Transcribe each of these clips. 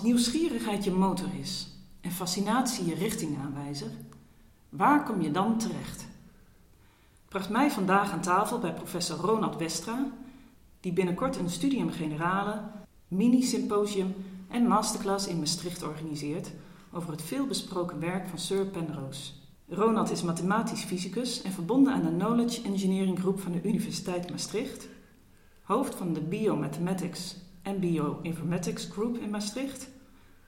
Als nieuwsgierigheid je motor is en fascinatie je richtingaanwijzer, waar kom je dan terecht? Bracht mij vandaag aan tafel bij professor Ronald Westra, die binnenkort een studium generale, mini-symposium en masterclass in Maastricht organiseert over het veelbesproken werk van Sir Penrose. Ronald is mathematisch fysicus en verbonden aan de Knowledge Engineering Groep van de Universiteit Maastricht, hoofd van de Biomathematics en Bioinformatics Group in Maastricht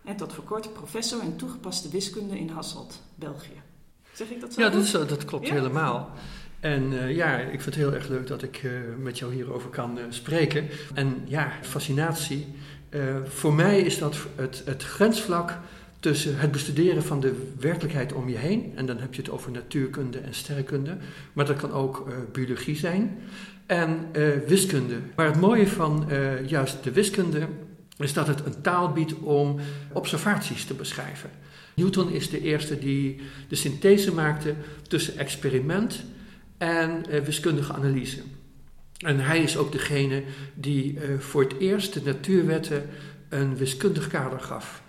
en tot voor kort professor in toegepaste wiskunde in Hasselt, België. Zeg ik dat zo? Ja, dat, is, dat klopt helemaal. En uh, ja, ik vind het heel erg leuk dat ik uh, met jou hierover kan uh, spreken. En ja, fascinatie. voor mij is dat het, het grensvlak tussen het bestuderen van de werkelijkheid om je heen, en dan heb je het over natuurkunde en sterrenkunde, maar dat kan ook biologie zijn, en uh, wiskunde. Maar het mooie van uh, juist de wiskunde is dat het een taal biedt om observaties te beschrijven. Newton is de eerste die de synthese maakte tussen experiment en wiskundige analyse. En hij is ook degene die voor het eerst de natuurwetten een wiskundig kader gaf.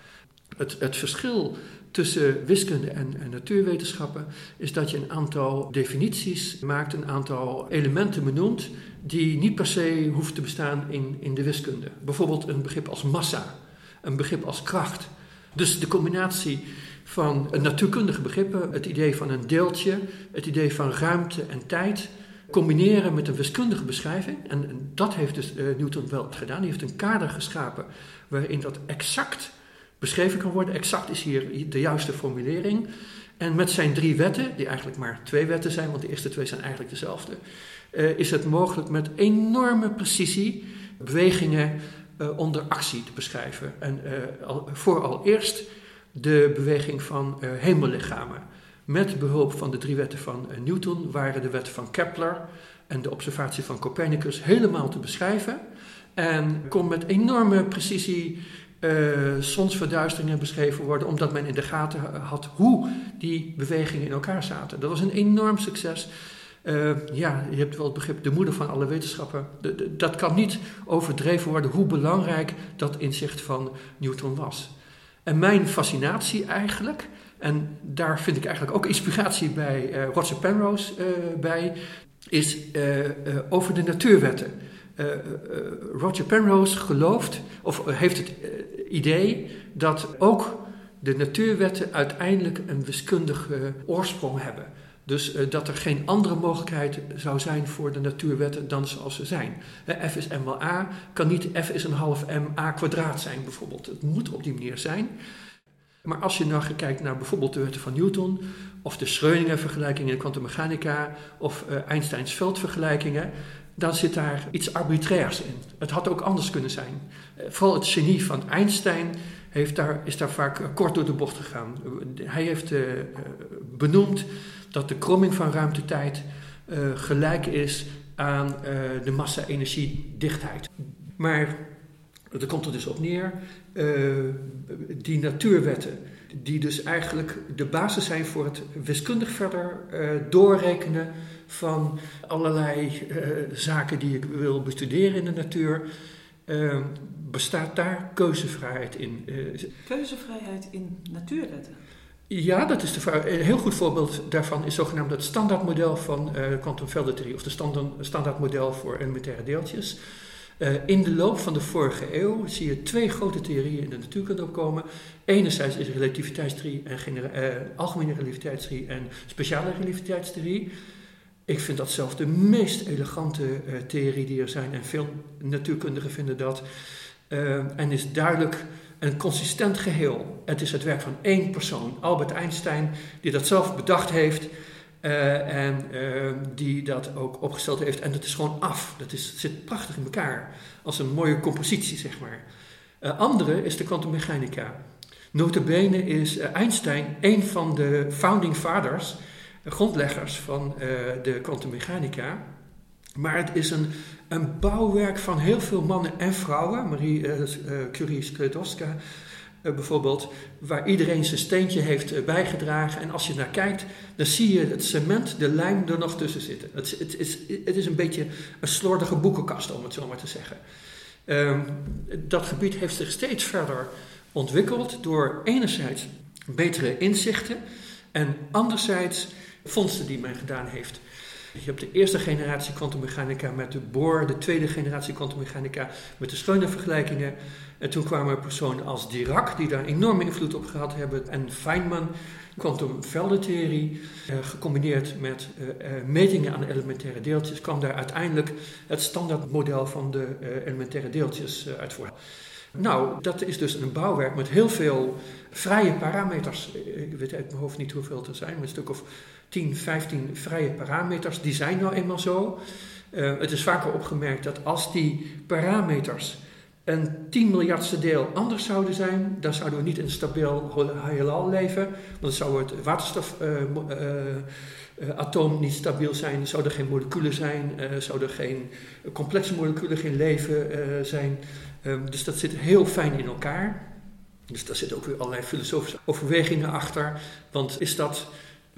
Het, het verschil tussen wiskunde en, en, natuurwetenschappen is dat je een aantal definities maakt, een aantal elementen benoemt die niet per se hoeven te bestaan in, in de wiskunde. Bijvoorbeeld een begrip als massa, een begrip als kracht. Dus de combinatie van natuurkundige begrippen, het idee van een deeltje, het idee van ruimte en tijd, combineren met een wiskundige beschrijving. En, dat heeft dus uh, Newton wel gedaan. Hij heeft een kader geschapen waarin dat exact beschreven kan worden. Exact is hier de juiste formulering. En met zijn drie wetten, die eigenlijk maar twee wetten zijn, want de eerste twee zijn eigenlijk dezelfde, uh, is het mogelijk met enorme precisie bewegingen uh, onder actie te beschrijven. En uh, al, vooraleerst de beweging van hemellichamen. Met behulp van de drie wetten van Newton waren de wetten van Kepler en de observatie van Copernicus helemaal te beschrijven. En kon met enorme precisie zonsverduisteringen beschreven worden, omdat men in de gaten had hoe die bewegingen in elkaar zaten. Dat was een enorm succes. Uh, ja, je hebt wel het begrip de moeder van alle wetenschappen. De, dat kan niet overdreven worden hoe belangrijk dat inzicht van Newton was. En mijn fascinatie eigenlijk, en daar vind ik eigenlijk ook inspiratie bij uh, Roger Penrose bij, is over de natuurwetten. Roger Penrose gelooft, of heeft het idee, dat ook de natuurwetten uiteindelijk een wiskundige oorsprong hebben. Dus dat er geen andere mogelijkheid zou zijn voor de natuurwetten dan zoals ze zijn. F is m wel a, kan niet F is een half m a kwadraat zijn bijvoorbeeld. Het moet op die manier zijn. Maar als je nou kijkt naar bijvoorbeeld de wetten van Newton, of de Schrödinger-vergelijkingen in de kwantummechanica, of Einsteins veldvergelijkingen, dan zit daar iets arbitrairs in. Het had ook anders kunnen zijn. Eh, vooral het genie van Einstein heeft daar, is daar vaak eh, kort door de bocht gegaan. Hij heeft benoemd dat de kromming van ruimtetijd uh, gelijk is aan de massa-energiedichtheid. Maar er komt er dus op neer, die natuurwetten, die dus eigenlijk de basis zijn voor het wiskundig verder doorrekenen van allerlei uh, zaken die ik wil bestuderen in de natuur. Uh, bestaat daar keuzevrijheid in? Uh, keuzevrijheid in natuurwetten? Ja, dat is de vraag. Een heel goed voorbeeld daarvan is zogenaamd het standaardmodel van kwantumveldentheorie, of de standaard, standaardmodel voor elementaire deeltjes. Uh, in de loop van de vorige eeuw zie je twee grote theorieën in de natuurkunde opkomen. Enerzijds is relativiteitstheorie en uh, algemene relativiteitstheorie en speciale relativiteitstheorie. Ik vind dat zelf de meest elegante uh, theorie die er zijn en veel natuurkundigen vinden dat. Uh, en is duidelijk een consistent geheel. Het is het werk van één persoon, Albert Einstein, die dat zelf bedacht heeft uh, en die dat ook opgesteld heeft. En dat is gewoon af. Dat is, zit prachtig in elkaar, als een mooie compositie, zeg maar. andere is de kwantummechanica. Notabene is Einstein een van de founding fathers grondleggers van uh, de kwantummechanica. Maar het is een, een bouwwerk van heel veel mannen en vrouwen. Marie uh, Curie Skłodowska bijvoorbeeld, waar iedereen zijn steentje heeft bijgedragen. En als je naar kijkt, dan zie je het cement, de lijm er nog tussen zitten. Het, het, is, het is een beetje een slordige boekenkast, om het zo maar te zeggen. Ehm, dat gebied heeft zich steeds verder ontwikkeld door enerzijds betere inzichten en anderzijds vondsten die men gedaan heeft. Je hebt de eerste generatie kwantummechanica met de Bohr, de tweede generatie kwantummechanica met de Schrödinger-vergelijkingen. En toen kwamen personen als Dirac, die daar enorme invloed op gehad hebben, en Feynman, kwantumveldentheorie, eh, gecombineerd met eh, eh, metingen aan elementaire deeltjes, kwam daar uiteindelijk het standaardmodel van de elementaire deeltjes uit voort. Nou, dat is dus een bouwwerk met heel veel vrije parameters. Ik weet uit mijn hoofd niet hoeveel er zijn, maar een stuk of 10, 15 vrije parameters. Die zijn nou eenmaal zo. Uh, het is vaker opgemerkt dat als die parameters een 10 miljardste deel anders zouden zijn, dan zouden we niet in stabiel heelal leven. Want dan zou het waterstofatoom uh, uh, niet stabiel zijn, zouden er geen moleculen zijn, zouden er geen complexe moleculen, geen leven zijn. Um, dus dat zit heel fijn in elkaar. Dus daar zitten ook weer allerlei filosofische overwegingen achter. Want is dat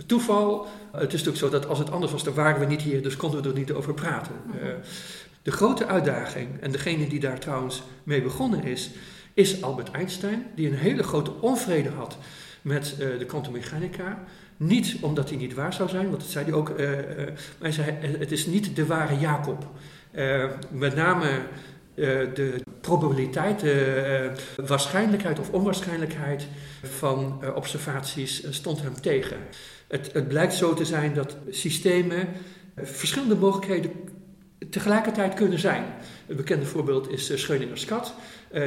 toeval? Het is natuurlijk zo dat als het anders was, dan waren we niet hier, dus konden we er niet over praten. Uh, de grote uitdaging, en degene die daar trouwens mee begonnen is, is Albert Einstein, die een hele grote onvrede had met uh, de kwantummechanica. Niet omdat hij niet waar zou zijn, want dat zei hij ook, uh, maar hij zei het is niet de ware Jacob. met name de probabiliteit, de waarschijnlijkheid of onwaarschijnlijkheid van observaties stond hem tegen. Het, het, blijkt zo te zijn dat systemen verschillende mogelijkheden tegelijkertijd kunnen zijn. Een bekende voorbeeld is Schrödinger's kat,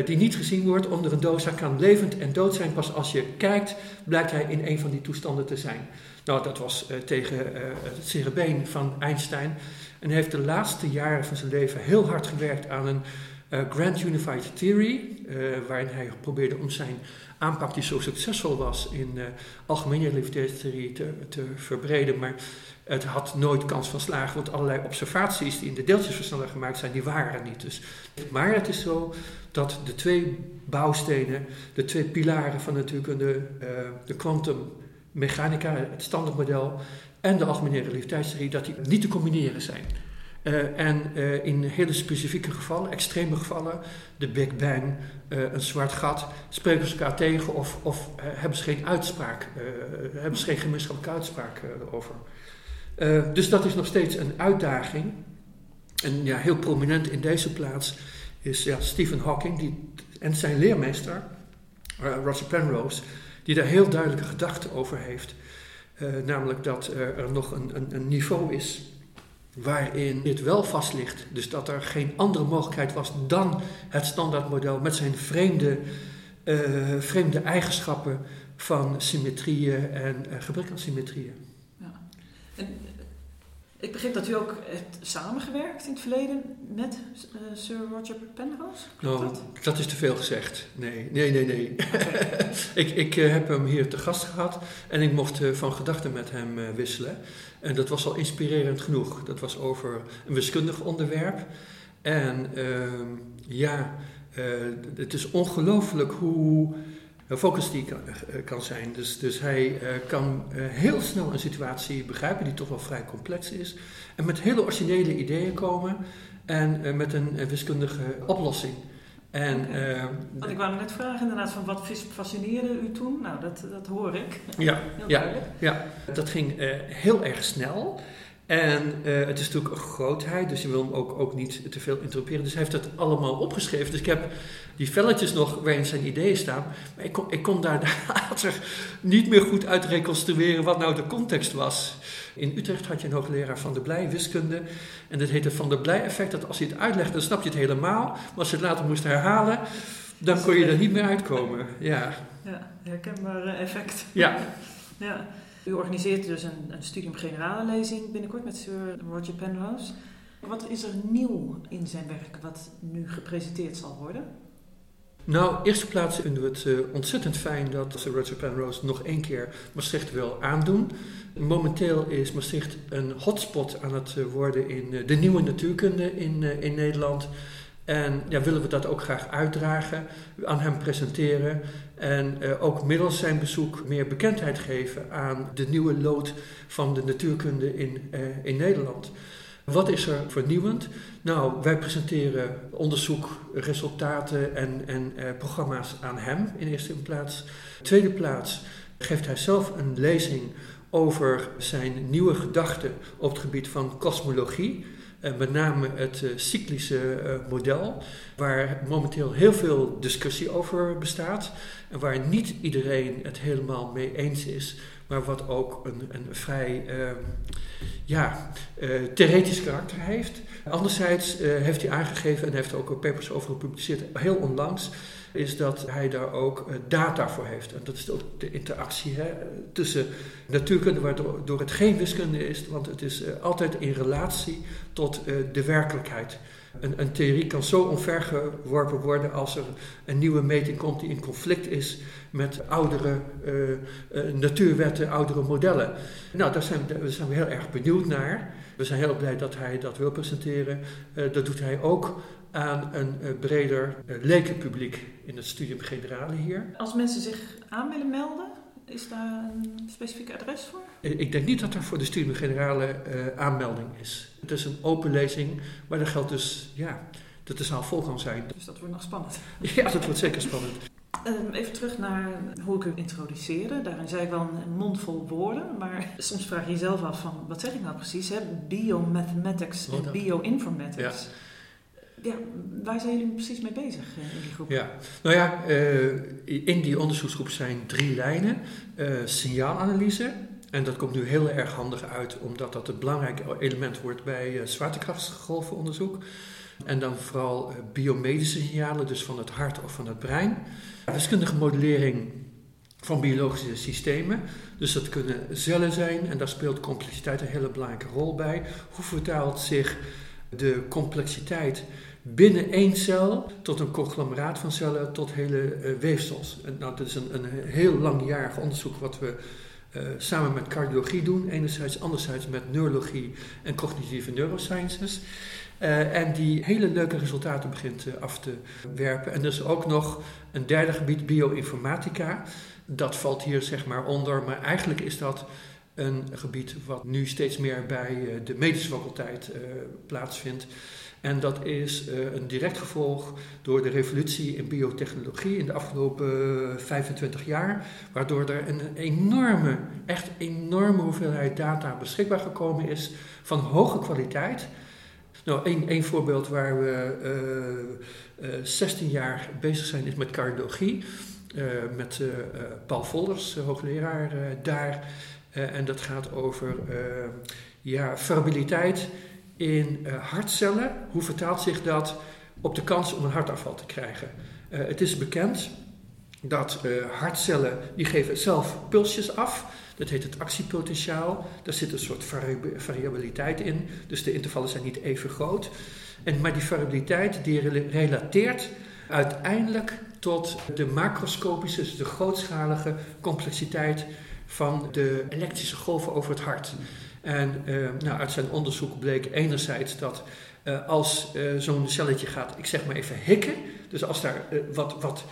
die niet gezien wordt onder een doos. Hij kan levend en dood zijn. Pas als je kijkt, blijkt hij in een van die toestanden te zijn. Nou, dat was tegen het cerebeen van Einstein. En heeft de laatste jaren van zijn leven heel hard gewerkt aan een Grand Unified Theory, waarin hij probeerde om zijn aanpak die zo succesvol was in uh, algemene relativiteitstheorie te, verbreden. Maar het had nooit kans van slagen, want allerlei observaties die in de deeltjesversneller gemaakt zijn, die waren er niet. Dus, maar het is zo dat de twee bouwstenen, de twee pilaren van natuurkunde, de kwantummechanica, het standaardmodel en de algemene relativiteitstheorie, dat die niet te combineren zijn. Uh, en uh, in hele specifieke gevallen, extreme gevallen, de Big Bang, uh, een zwart gat, spreken ze elkaar tegen of, of hebben ze geen uitspraak, hebben ze geen gemeenschappelijke uitspraak erover. dus dat is nog steeds een uitdaging. En ja, heel prominent in deze plaats is ja, Stephen Hawking die, en zijn leermeester, Roger Penrose, die daar heel duidelijke gedachten over heeft. Namelijk dat er nog een, een, een niveau is waarin dit wel vast ligt. Dus dat er geen andere mogelijkheid was dan het standaardmodel met zijn vreemde, uh, vreemde eigenschappen van symmetrieën en uh, gebrek aan symmetrieën. Ja. En ik begreep dat u ook hebt samengewerkt in het verleden met uh, Sir Roger Penrose. Nou, dat? dat? is te veel gezegd. Nee, nee, nee, nee. Okay. ik ik uh, heb hem hier te gast gehad en ik mocht uh, van gedachten met hem wisselen. En dat was al inspirerend genoeg. Dat was over een wiskundig onderwerp. En ehm, ja, het is ongelooflijk hoe focus die kan, uh, kan zijn. Dus, dus hij uh, kan uh, heel snel een situatie begrijpen die toch wel vrij complex is. En met hele originele ideeën komen en met een wiskundige oplossing. En, okay. Want ik wou net vragen inderdaad van wat fascineerde u toen? Nou, dat, dat hoor ik. Ja, ja, ja, dat ging heel erg snel. En uh, het is natuurlijk een grootheid, dus je wil hem ook, ook niet te veel interroperen. Dus hij heeft dat allemaal opgeschreven. Dus ik heb die velletjes nog waarin zijn ideeën staan. Maar ik kon, ik kon daar later niet meer goed uit reconstrueren wat nou de context was. In Utrecht had je een hoogleraar van de Blij wiskunde. En dat heette van de Blij effect. Dat als hij het uitlegde, dan snap je het helemaal. Maar als je het later moest herhalen, dan kon je er niet meer uitkomen. Ja, ja herkenbaar effect. Ja. ja. U organiseert dus een, een studium generale lezing binnenkort met Sir Roger Penrose. Wat is er nieuw in zijn werk wat nu gepresenteerd zal worden? Nou, eerste plaats vinden we het uh, ontzettend fijn dat Sir Roger Penrose nog één keer Maastricht wil aandoen. Momenteel is Maastricht een hotspot aan het uh, worden in uh, de nieuwe natuurkunde in, in Nederland. En ja, willen we dat ook graag uitdragen, aan hem presenteren. En uh, ook middels zijn bezoek meer bekendheid geven aan de nieuwe lood van de natuurkunde in, uh, in Nederland. Wat is er vernieuwend? Nou, wij presenteren onderzoek, resultaten en, en eh, programma's aan hem in eerste plaats. Tweede plaats geeft hij zelf een lezing over zijn nieuwe gedachten op het gebied van kosmologie. En met name het uh, cyclische uh, model, waar momenteel heel veel discussie over bestaat. En waar niet iedereen het helemaal mee eens is, maar wat ook een, een vrij uh, ja, theoretisch karakter heeft. Anderzijds heeft hij aangegeven, en heeft ook papers over gepubliceerd, heel onlangs, is dat hij daar ook data voor heeft. En dat is ook de interactie hè, tussen natuurkunde, waardoor het geen wiskunde is, want het is altijd in relatie tot de werkelijkheid. Een, een, theorie kan zo omvergeworpen worden als er een nieuwe meting komt die in conflict is met oudere natuurwetten, oudere modellen. Nou, daar zijn, zijn we heel erg benieuwd naar. We zijn heel blij dat hij dat wil presenteren. Dat doet hij ook aan een breder lekenpubliek in het studium generale hier. Als mensen zich aan willen melden, is daar een specifiek adres voor? Ik denk niet dat er voor de studium generale aanmelding is. Het is een open lezing, maar dat geldt dus, ja, dat de zaal vol kan zijn. Dus dat wordt nog spannend. Ja, dat wordt zeker spannend. Um, even terug naar hoe ik u introduceerde. Daarin zei ik wel een mond vol woorden, maar soms vraag je jezelf af van, wat zeg ik nou precies? Hè? Biomathematics en bioinformatics. Ja. Ja, waar zijn jullie precies mee bezig in die groep? Ja, nou ja, uh, in die onderzoeksgroep zijn drie lijnen. Uh, signaalanalyse, en dat komt nu heel erg handig uit, omdat dat het belangrijke element wordt bij zwaartekrachtsgolvenonderzoek. En dan vooral biomedische signalen, dus van het hart of van het brein. Wiskundige modellering van biologische systemen. Dus dat kunnen cellen zijn en daar speelt complexiteit een hele belangrijke rol bij. Hoe vertaalt zich de complexiteit binnen één cel tot een conglomeraat van cellen tot hele uh, weefsels. En nou, dat is een, een heel langjarig onderzoek wat we uh, samen met cardiologie doen, enerzijds, anderzijds met neurologie en cognitieve neurosciences. Uh, en die hele leuke resultaten begint af te werpen. En is ook nog een derde gebied, bioinformatica. Dat valt hier zeg maar onder, maar eigenlijk is dat een gebied wat nu steeds meer bij de medische faculteit plaatsvindt. En dat is uh, een direct gevolg door de revolutie in biotechnologie in de afgelopen 25 jaar, waardoor er een enorme, echt enorme hoeveelheid data beschikbaar gekomen is van hoge kwaliteit. Nou, één, voorbeeld waar we uh, uh, 16 jaar bezig zijn is met cardiologie. met Paul Volders, hoogleraar daar. En dat gaat over ja, variabiliteit in uh, hartcellen, hoe vertaalt zich dat op de kans om een hartaanval te krijgen? Het is bekend dat hartcellen, die geven zelf pulsjes af. Dat heet het actiepotentiaal. Daar zit een soort vari variabiliteit in. Dus de intervallen zijn niet even groot. En, maar die variabiliteit die relateert uiteindelijk tot de macroscopische, dus de grootschalige complexiteit van de elektrische golven over het hart. En uh, nou, uit zijn onderzoek bleek enerzijds dat uh, als uh, zo'n celletje gaat, ik zeg maar even hikken, dus als daar wat, wat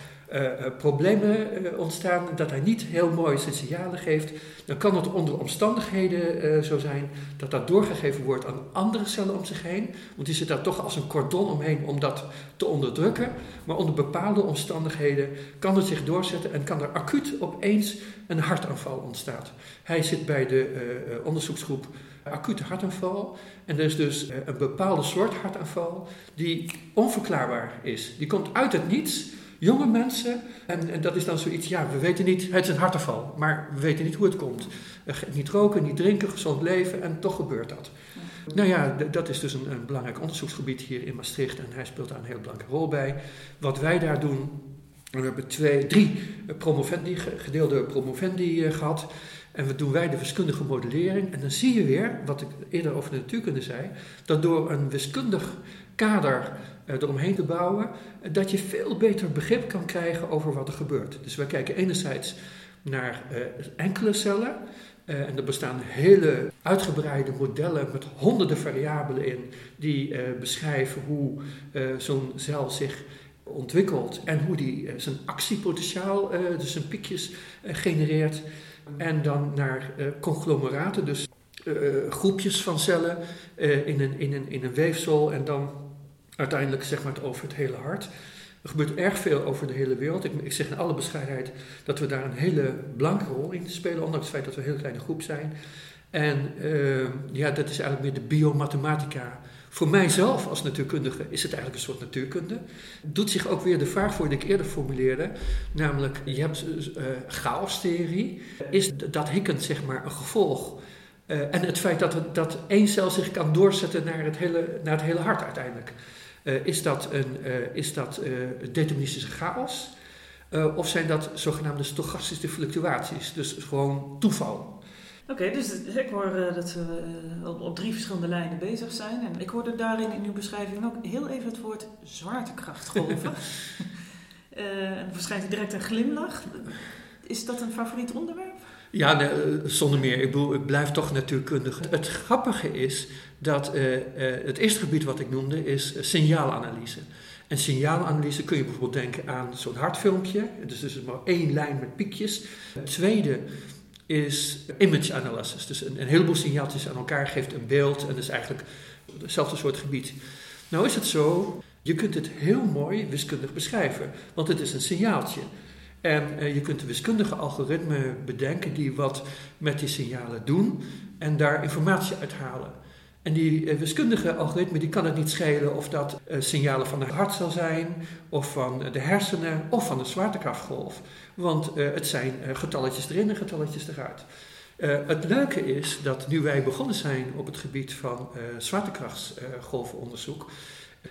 problemen ontstaan, dat hij niet heel mooi zijn signalen geeft, dan kan het onder omstandigheden zo zijn dat dat doorgegeven wordt aan andere cellen om zich heen, want die zit daar toch als een cordon omheen om dat te onderdrukken. Maar onder bepaalde omstandigheden kan het zich doorzetten en kan er acuut opeens een hartaanval ontstaan. Hij zit bij de onderzoeksgroep acute hartaanval. En er is dus een bepaalde soort hartaanval die onverklaarbaar is. Die komt uit het niets. Jonge mensen, en, en dat is dan zoiets, ja, we weten niet, het is een hartaanval, maar we weten niet hoe het komt. niet roken, niet drinken, gezond leven en toch gebeurt dat. Nou ja, dat is dus een, een, belangrijk onderzoeksgebied hier in Maastricht en hij speelt daar een heel belangrijke rol bij. Wat wij daar doen, we hebben twee, drie promovendi, gedeelde promovendi gehad. En we doen wij de wiskundige modellering. En dan zie je weer, wat ik eerder over de natuurkunde zei, dat door een wiskundig kader uh, eromheen te bouwen, dat je veel beter begrip kan krijgen over wat er gebeurt. Dus wij kijken enerzijds naar uh, enkele cellen. En er bestaan hele uitgebreide modellen met honderden variabelen in die beschrijven hoe zo'n cel zich ontwikkelt en hoe die zijn actiepotentiaal, dus zijn piekjes, genereert. En dan naar uh, conglomeraten, dus groepjes van cellen in, een, in, een, in een weefsel en dan uiteindelijk zeg maar over het hele hart. Er gebeurt erg veel over de hele wereld. Ik, ik, zeg in alle bescheidenheid dat we daar een hele belangrijke rol in spelen, ondanks het feit dat we een hele kleine groep zijn. En ja, dat is eigenlijk meer de biomathematica voor mijzelf als natuurkundige is het eigenlijk een soort natuurkunde. Doet zich ook weer de vraag voor die ik eerder formuleerde, namelijk je hebt uh, chaostheorie. Is dat hikkend zeg maar een gevolg? Uh, en het feit dat, het, dat één cel zich kan doorzetten naar het hele, naar het hele hart uiteindelijk. Is dat, een, is dat deterministische chaos? of zijn dat zogenaamde stochastische fluctuaties? Dus gewoon toeval. Oké, dus ik hoor uh, dat we uh, op drie verschillende lijnen bezig zijn. En ik hoorde daarin in uw beschrijving ook heel even het woord zwaartekrachtgolven. uh, en verschijnt direct een glimlach. Is dat een favoriet onderwerp? Ja, nee, zonder meer. Ik, bedoel, ik blijf toch natuurkundig. Het grappige is dat het eerste gebied wat ik noemde is signaalanalyse. En signaalanalyse kun je bijvoorbeeld denken aan zo'n hartfilmpje. Dus er is maar één lijn met piekjes. Het tweede is image analysis. Dus een, een, heleboel signaaltjes aan elkaar geeft een beeld en is eigenlijk hetzelfde soort gebied. Nou is het zo, je kunt het heel mooi wiskundig beschrijven, want het is een signaaltje. En eh, je kunt wiskundige algoritme bedenken die wat met die signalen doen en daar informatie uithalen. En die uh, wiskundige algoritme die kan het niet schelen of dat uh, signalen van het hart zal zijn, of van de hersenen, of van de zwaartekrachtgolf. Want het zijn getalletjes erin en getalletjes eruit. het leuke is dat nu wij begonnen zijn op het gebied van zwaartekrachtsgolfonderzoek,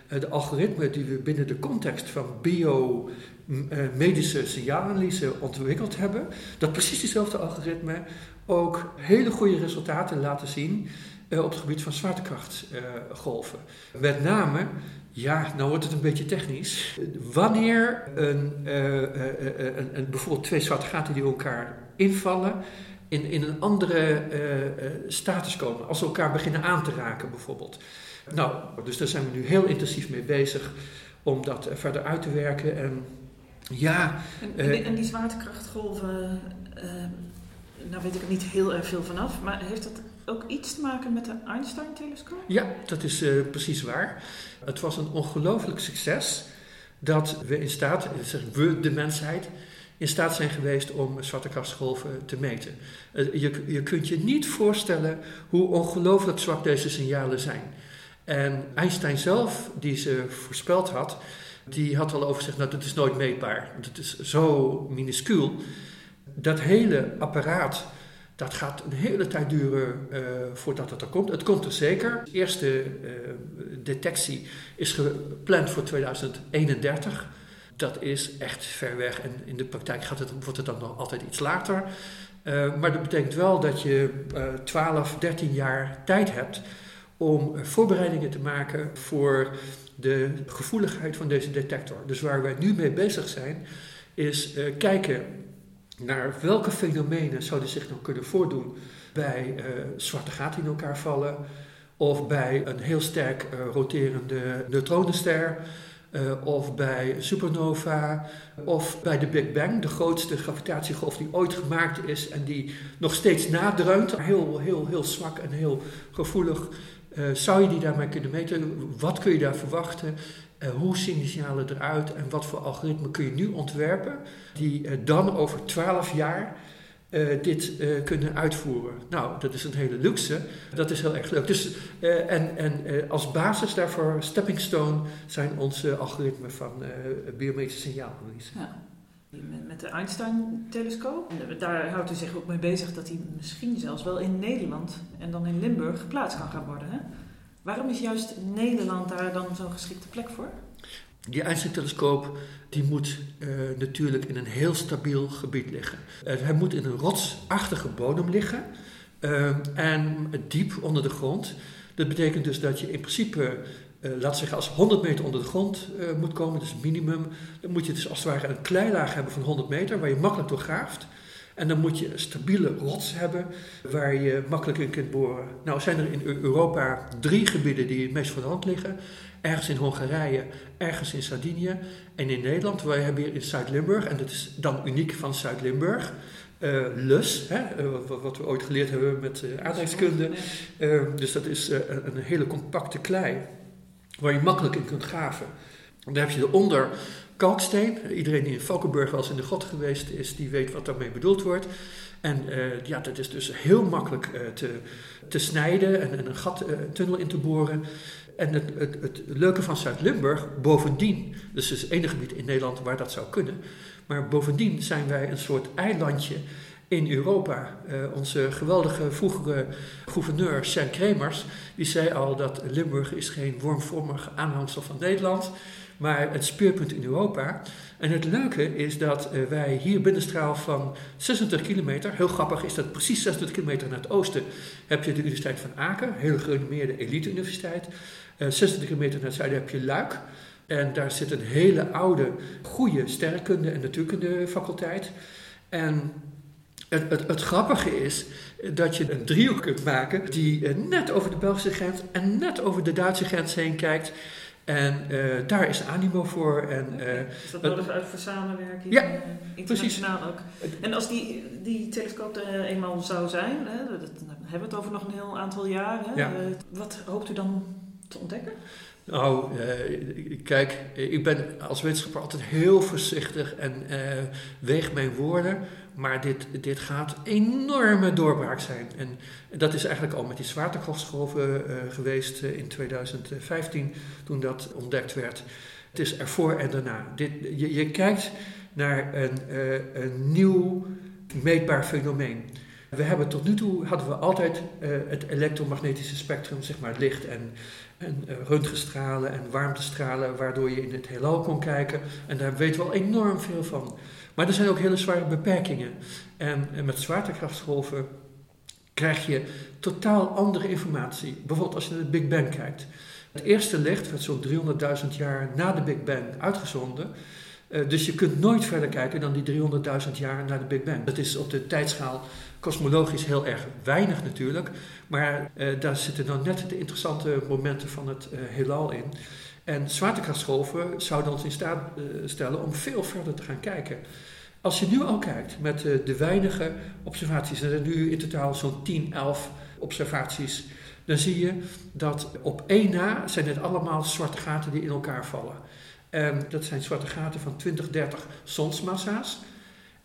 de algoritmen die we binnen de context van biomedische signaalanalyse ontwikkeld hebben, dat precies diezelfde algoritme ook hele goede resultaten laten zien uh, op het gebied van zwaartekrachtgolven. Uh, Met name, ja, nou wordt het een beetje technisch. Wanneer een, uh, een, een, bijvoorbeeld twee zwarte gaten die elkaar invallen, in, in een andere status komen, als ze elkaar beginnen aan te raken bijvoorbeeld. Nou, dus daar zijn we nu heel intensief mee bezig om dat verder uit te werken. En ja. En, en die zwaartekrachtgolven, nou weet ik er niet heel erg veel vanaf, maar heeft dat ook iets te maken met de Einstein-telescoop? Ja, dat is uh, precies waar. Het was een ongelooflijk succes dat we in staat, zeg we de mensheid, in staat zijn geweest om zwaartekrachtsgolven te meten. Je, je kunt je niet voorstellen hoe ongelooflijk zwak deze signalen zijn. En Einstein zelf, die ze voorspeld had, die had al over gezegd, nou dat is nooit meetbaar. Het is zo minuscuul. Dat hele apparaat dat gaat een hele tijd duren uh, voordat het er komt. Het komt er zeker. De eerste uh, detectie is gepland voor 2031. Dat is echt ver weg en in de praktijk gaat het, wordt het dan nog altijd iets later. Uh, maar dat betekent wel dat je 12, 13 jaar tijd hebt om voorbereidingen te maken voor de gevoeligheid van deze detector. Dus waar wij nu mee bezig zijn, is kijken naar welke fenomenen zouden zich dan kunnen voordoen bij uh, zwarte gaten in elkaar vallen of bij een heel sterk uh, roterende neutronenster uh, of bij supernova of bij de Big Bang, de grootste gravitatiegolf die ooit gemaakt is en die nog steeds nadreunt, heel, heel, heel zwak en heel gevoelig. zou je die daarmee kunnen meten? Wat kun je daar verwachten? Uh, hoe zien die signalen eruit en wat voor algoritme kun je nu ontwerpen die uh, dan over twaalf jaar uh, dit kunnen uitvoeren? Nou, dat is een hele luxe. Dat is heel erg leuk. Dus, en en als basis daarvoor, stepping stone, zijn onze algoritmen van biometrische signaalanalyse. Ja. Met de Einstein-telescoop. Daar houdt u zich ook mee bezig dat hij misschien zelfs wel in Nederland en dan in Limburg geplaatst kan gaan worden. Hè? Waarom is juist Nederland daar dan zo'n geschikte plek voor? Die Einstein-telescoop die moet uh, natuurlijk in een heel stabiel gebied liggen. Uh, hij moet in een rotsachtige bodem liggen uh, en diep onder de grond. Dat betekent dus dat je in principe, laat zeggen, als 100 meter onder de grond moet komen, dus minimum, dan moet je dus als het ware een kleilaag hebben van 100 meter waar je makkelijk door graaft. En dan moet je een stabiele rots hebben waar je makkelijk in kunt boren. Nou zijn er in Europa drie gebieden die het meest voor de hand liggen. Ergens in Hongarije, ergens in Sardinië en in Nederland. Wij hebben hier in Zuid-Limburg, en dat is dan uniek van Zuid-Limburg. lus, hè, wat, wat, we ooit geleerd hebben met aardrijkskunde. dus dat is een, een hele compacte klei waar je makkelijk in kunt graven. En dan heb je eronder kalksteen. Iedereen die in Valkenburg wel eens in de grot geweest is, die weet wat daarmee bedoeld wordt. En uh, ja, dat is dus heel makkelijk uh, te, te snijden en, en een gat, een tunnel in te boren. En het, het, het leuke van Zuid-Limburg, bovendien, dus het is het enige gebied in Nederland waar dat zou kunnen. Maar bovendien zijn wij een soort eilandje in Europa. onze geweldige vroegere gouverneur, Sjan Kremers, die zei al dat Limburg is geen wormvormig aanhangsel van Nederland maar het speerpunt in Europa. En het leuke is dat uh, wij hier binnenstraal van 26 kilometer, heel grappig is dat precies 26 kilometer naar het oosten, heb je de Universiteit van Aken, hele gerenommeerde elite-universiteit. Uh, eh, 26 kilometer naar het zuiden heb je Luik. En daar zit een hele oude, goede sterrenkunde- en natuurkunde faculteit. En het, het, het, grappige is dat je een driehoek kunt maken die net over de Belgische grens en net over de Duitse grens heen kijkt. En uh, daar is animo voor. En, uh, is dat nodig uit voor samenwerking? Ja, uh, internationaal precies. ook. En als die, die telescoop er eenmaal zou zijn, hè, dat, hebben we het over nog een heel aantal jaren. Ja. wat hoopt u dan te ontdekken? Nou, kijk, ik ben als wetenschapper altijd heel voorzichtig en weeg mijn woorden. Maar dit, dit gaat enorme doorbraak zijn. En dat is eigenlijk al met die zwaartekrachtsgolven uh, geweest in 2015, toen dat ontdekt werd. Het is ervoor en daarna. Dit, je, je kijkt naar een, een nieuw meetbaar fenomeen. We hebben tot nu toe hadden we altijd het elektromagnetische spectrum, zeg maar licht en, en röntgenstralen en warmtestralen, waardoor je in het heelal kon kijken. En daar weten we al enorm veel van. Maar er zijn ook hele zware beperkingen. En, en met zwaartekrachtsgolven krijg je totaal andere informatie. Bijvoorbeeld als je naar de Big Bang kijkt. Het eerste licht werd zo'n 300.000 jaar na de Big Bang uitgezonden. Uh, dus je kunt nooit verder kijken dan die 300.000 jaar na de Big Bang. Dat is op de tijdschaal kosmologisch heel erg weinig natuurlijk. Maar uh, daar zitten dan net de interessante momenten van het uh, heelal in. En zwaartekrachtsgolven zouden ons in staat uh, stellen om veel verder te gaan kijken. Als je nu al kijkt met de weinige observaties, er zijn nu in totaal zo'n 10, 11 observaties, dan zie je dat op één na zijn het allemaal zwarte gaten die in elkaar vallen. En dat zijn zwarte gaten van 20, 30 zonsmassa's.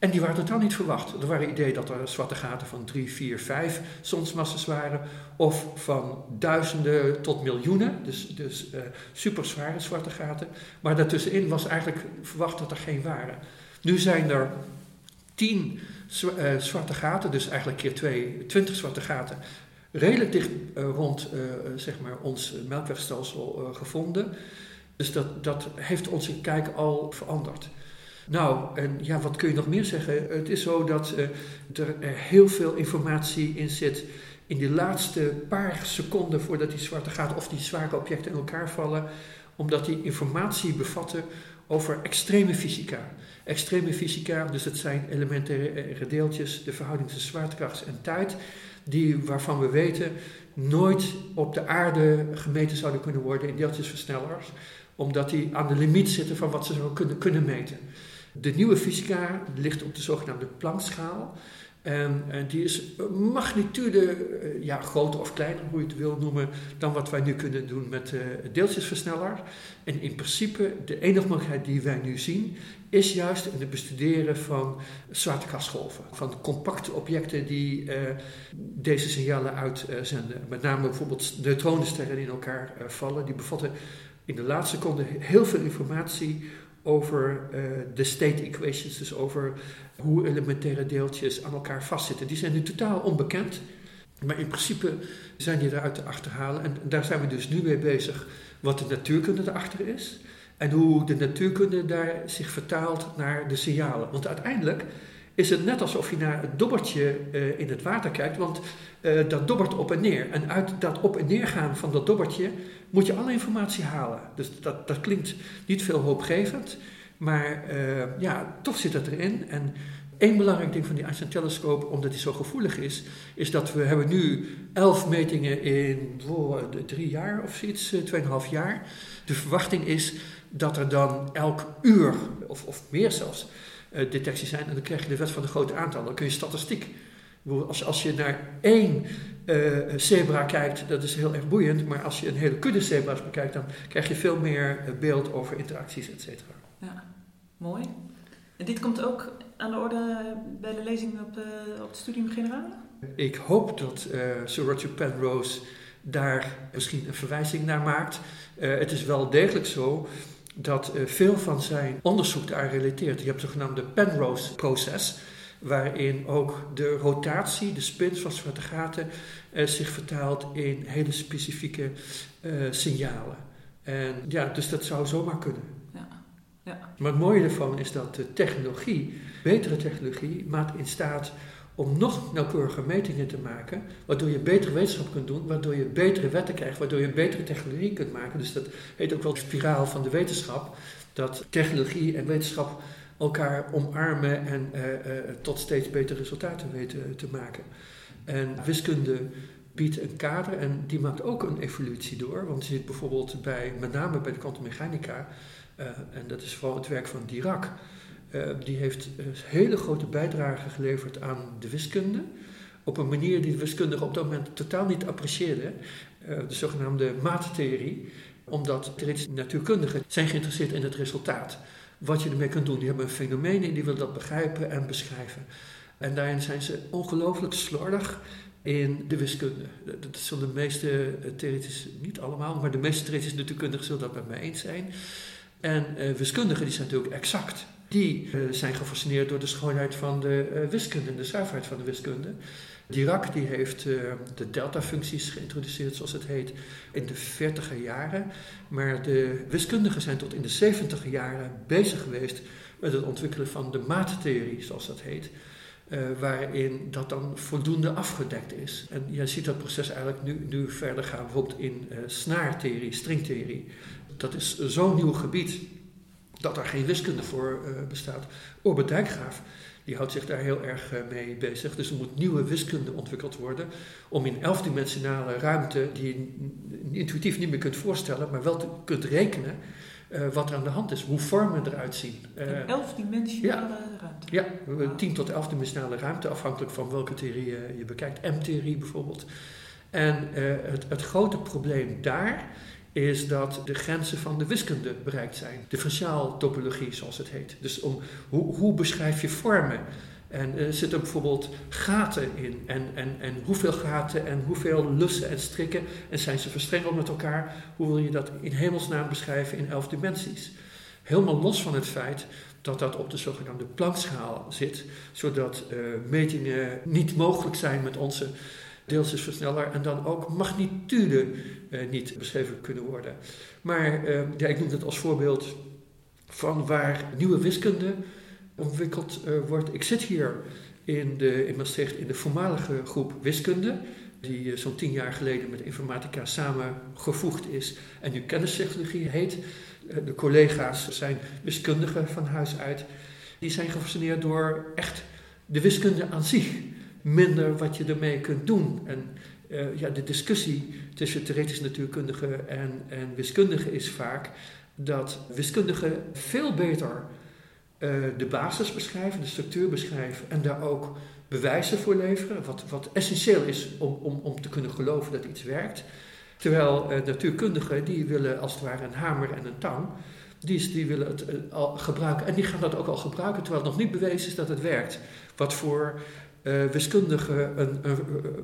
En die waren totaal niet verwacht. Er waren ideeën dat er zwarte gaten van 3, 4, 5 zonsmassa's waren. Of van duizenden tot miljoenen. Dus, dus uh, super zware zwarte gaten. Maar daartussenin was eigenlijk verwacht dat er geen waren. Nu zijn er 10 uh, zwarte gaten, dus eigenlijk keer 2, 20 zwarte gaten. Redelijk dicht uh, rond zeg maar ons melkwegstelsel gevonden. Dus dat, dat heeft onze kijk al veranderd. Nou, en ja, wat kun je nog meer zeggen? Het is zo dat uh, er heel veel informatie in zit in die laatste paar seconden voordat die zwarte gaten of die zware objecten in elkaar vallen, omdat die informatie bevatten over extreme fysica. Extreme fysica, dus het zijn elementaire deeltjes, de verhouding tussen zwaartekracht en tijd, die, waarvan we weten nooit op de aarde gemeten zouden kunnen worden in deeltjesversnellers, omdat die aan de limiet zitten van wat ze zouden kunnen, kunnen meten. De nieuwe fysica ligt op de zogenaamde Planckschaal. En, en, die is magnitude uh, ja, groter of kleiner, hoe je het wil noemen, dan wat wij nu kunnen doen met uh, deeltjesversneller. En in principe, de enige mogelijkheid die wij nu zien, is juist in het bestuderen van zwaartekrachtsgolven. Van compacte objecten die deze signalen uitzenden. Met name bijvoorbeeld neutronensterren die in elkaar vallen. Die bevatten in de laatste seconde heel veel informatie over uh, de state equations, dus over hoe elementaire deeltjes aan elkaar vastzitten. Die zijn nu totaal onbekend, maar in principe zijn die eruit te achterhalen. En daar zijn we dus nu mee bezig wat de natuurkunde erachter is. En hoe de natuurkunde daar zich vertaalt naar de signalen. Want uiteindelijk is het net alsof je naar het dobbertje uh, in het water kijkt, want uh, dat dobbert op en neer. En uit dat op en neer gaan van dat dobbertje moet je alle informatie halen. Dus dat, dat klinkt niet veel hoopgevend, maar uh, ja, toch zit dat erin. En één belangrijk ding van die Einstein-telescoop, omdat die zo gevoelig is, is dat we hebben nu elf metingen in oh, drie jaar of zoiets, tweeënhalf jaar. De verwachting is dat er dan elk uur, of, of meer zelfs, detectie zijn. En dan krijg je de wet van de grote aantallen. Dan kun je statistiek. Als, als je naar één uh, zebra kijkt, dat is heel erg boeiend. Maar als je een hele kudde zebra's bekijkt, dan krijg je veel meer beeld over interacties, et cetera. Ja, mooi. En dit komt ook aan de orde bij de lezing op, op het Studium Generale? Ik hoop dat Sir Roger Penrose daar misschien een verwijzing naar maakt. Uh, het is wel degelijk zo dat uh, veel van zijn onderzoek daar relateert. Je hebt het zogenaamde Penrose-proces, waarin ook de rotatie, de spins van zwarte gaten, uh, zich vertaalt in hele specifieke signalen. En ja, dus dat zou zomaar kunnen. Ja. Ja. Maar het mooie ervan is dat de technologie, betere technologie, maakt in staat om nog nauwkeuriger metingen te maken, waardoor je betere wetenschap kunt doen, waardoor je betere wetten krijgt, waardoor je betere technologie kunt maken. Dus dat heet ook wel de spiraal van de wetenschap, dat technologie en wetenschap elkaar omarmen en uh, uh, tot steeds betere resultaten weten te maken. En wiskunde biedt een kader en die maakt ook een evolutie door, want je ziet bijvoorbeeld bij, met name bij de kwantummechanica, uh, en dat is vooral het werk van Dirac, die heeft hele grote bijdrage geleverd aan de wiskunde. Op een manier die de wiskundigen op dat moment totaal niet apprecieerden. Uh, de zogenaamde maattheorie. Omdat theoretische natuurkundigen zijn geïnteresseerd in het resultaat. Wat je ermee kunt doen. Die hebben een fenomeen en die willen dat begrijpen en beschrijven. En daarin zijn ze ongelooflijk slordig in de wiskunde. Dat zullen de meeste eh, theoretische, niet allemaal, maar de meeste theoretische natuurkundigen zullen dat met mij eens zijn. En wiskundigen die zijn natuurlijk exact die uh, zijn gefascineerd door de schoonheid van de uh, wiskunde, de zuiverheid van de wiskunde. Dirac die heeft uh, de delta-functies geïntroduceerd, zoals het heet, in de 40er jaren. Maar de wiskundigen zijn tot in de 70er jaren bezig geweest met het ontwikkelen van de maattheorie, zoals dat heet. waarin dat dan voldoende afgedekt is. En je ziet dat proces eigenlijk nu, nu verder gaan, bijvoorbeeld in snaartheorie, stringtheorie. Dat is zo'n nieuw gebied dat er geen wiskunde voor uh, bestaat. Orbert Dijkgraaf die houdt zich daar heel erg uh, mee bezig. Dus er moet nieuwe wiskunde ontwikkeld worden om in elfdimensionale ruimte, die je intuïtief niet meer kunt voorstellen, maar wel te, kunt rekenen, uh, wat er aan de hand is, hoe vormen eruit zien. Uh, elfdimensionale ja, ruimte? Ja, wow. 10 tot elfdimensionale ruimte, afhankelijk van welke theorie je bekijkt. M-theorie bijvoorbeeld. En het, het grote probleem daar is dat de grenzen van de wiskunde bereikt zijn. Differentiaal topologie, zoals het heet. Dus om, hoe, hoe beschrijf je vormen? En er zitten bijvoorbeeld gaten in. En, en, en hoeveel gaten en hoeveel lussen en strikken. En zijn ze verstrengeld met elkaar? Hoe wil je dat in hemelsnaam beschrijven in elf dimensies? Helemaal los van het feit dat dat op de zogenaamde Planckschaal zit. Zodat uh, metingen niet mogelijk zijn met onze deeltjesversneller en dan ook magnitude uh, niet beschreven kunnen worden. Maar ja, ik noem het als voorbeeld van waar nieuwe wiskunde ontwikkeld uh, wordt. Ik zit hier in, de, in Maastricht in de voormalige groep wiskunde, die zo'n tien jaar geleden met informatica samengevoegd is en nu kennistechnologie heet. de collega's zijn wiskundigen van huis uit. Die zijn gefascineerd door echt de wiskunde aan zich minder wat je ermee kunt doen. En uh, ja, de discussie tussen theoretisch natuurkundige en, en wiskundige is vaak dat wiskundigen veel beter uh, de basis beschrijven, de structuur beschrijven en daar ook bewijzen voor leveren, wat, wat essentieel is om, om, om te kunnen geloven dat iets werkt. Terwijl uh, natuurkundigen die willen als het ware een hamer en een tang, die, die willen het al gebruiken en die gaan dat ook al gebruiken terwijl het nog niet bewezen is dat het werkt. Wat voor uh, wiskundige een, een,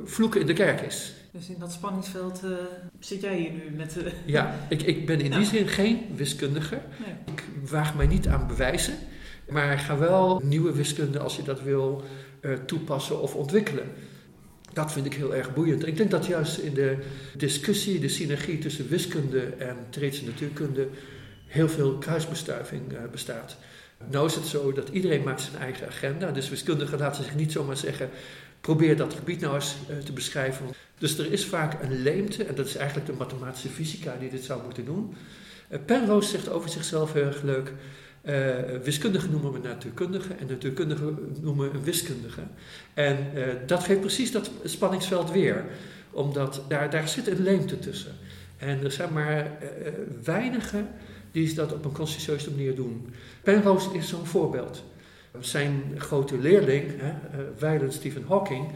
vloeken in de kerk is. Dus in dat spanningsveld uh, zit jij hier nu met... Uh, ja, ik, ik ben in die zin geen wiskundige. Nee. Ik waag mij niet aan bewijzen. Maar ik ga wel nieuwe wiskunde, als je dat wil, toepassen of ontwikkelen. Dat vind ik heel erg boeiend. Ik denk dat juist in de discussie, de synergie tussen wiskunde en theoretische natuurkunde heel veel kruisbestuiving bestaat. Nou is het zo dat iedereen maakt zijn eigen agenda. Dus wiskundigen laten zich niet zomaar zeggen, probeer dat gebied nou eens uh, te beschrijven. Dus er is vaak een leemte, en dat is eigenlijk de mathematische fysica die dit zou moeten doen. Uh, Penrose zegt over zichzelf heel erg leuk, uh, wiskundigen noemen we natuurkundige en natuurkundigen noemen we een wiskundige. En dat geeft precies dat spanningsveld weer, omdat daar, daar zit een leemte tussen. En er zijn maar weinige die dat op een conscientieuze manier doen. Penrose is zo'n voorbeeld. Zijn grote leerling, hè, Weilen Stephen Hawking,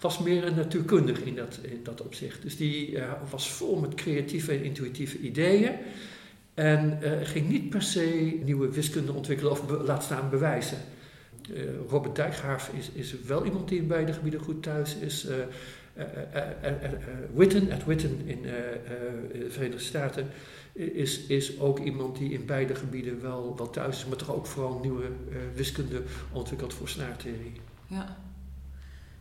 was meer een natuurkundige in dat, in dat opzicht. Dus die was vol met creatieve en intuïtieve ideeën. En ging niet per se nieuwe wiskunde ontwikkelen of laat staan bewijzen. Uh, Robert Dijkgraaf is, is wel iemand die in beide gebieden goed thuis is. Uh, Witten, Ed Witten in de Verenigde Staten, is, is ook iemand die in beide gebieden wel, wel thuis is, maar toch ook vooral nieuwe wiskunde ontwikkeld voor snaartheorie. Ja.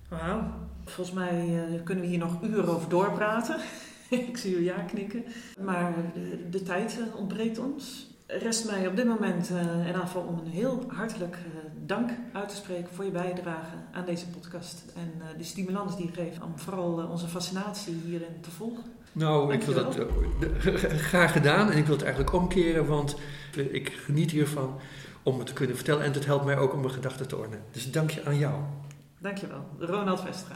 Wauw. Volgens mij kunnen we hier nog uren over doorpraten. Ik zie u ja knikken. Maar de, de tijd ontbreekt ons rest mij op dit moment uh, in geval om een heel hartelijk uh, dank uit te spreken voor je bijdrage aan deze podcast. En uh, de stimulans die je geeft om vooral onze fascinatie hierin te volgen. Nou, ik wil dat graag gedaan en ik wil het eigenlijk omkeren, want ik geniet hiervan om het te kunnen vertellen en het helpt mij ook om mijn gedachten te ordenen. Dus dank je aan jou. Dankjewel, Ronald Vestra.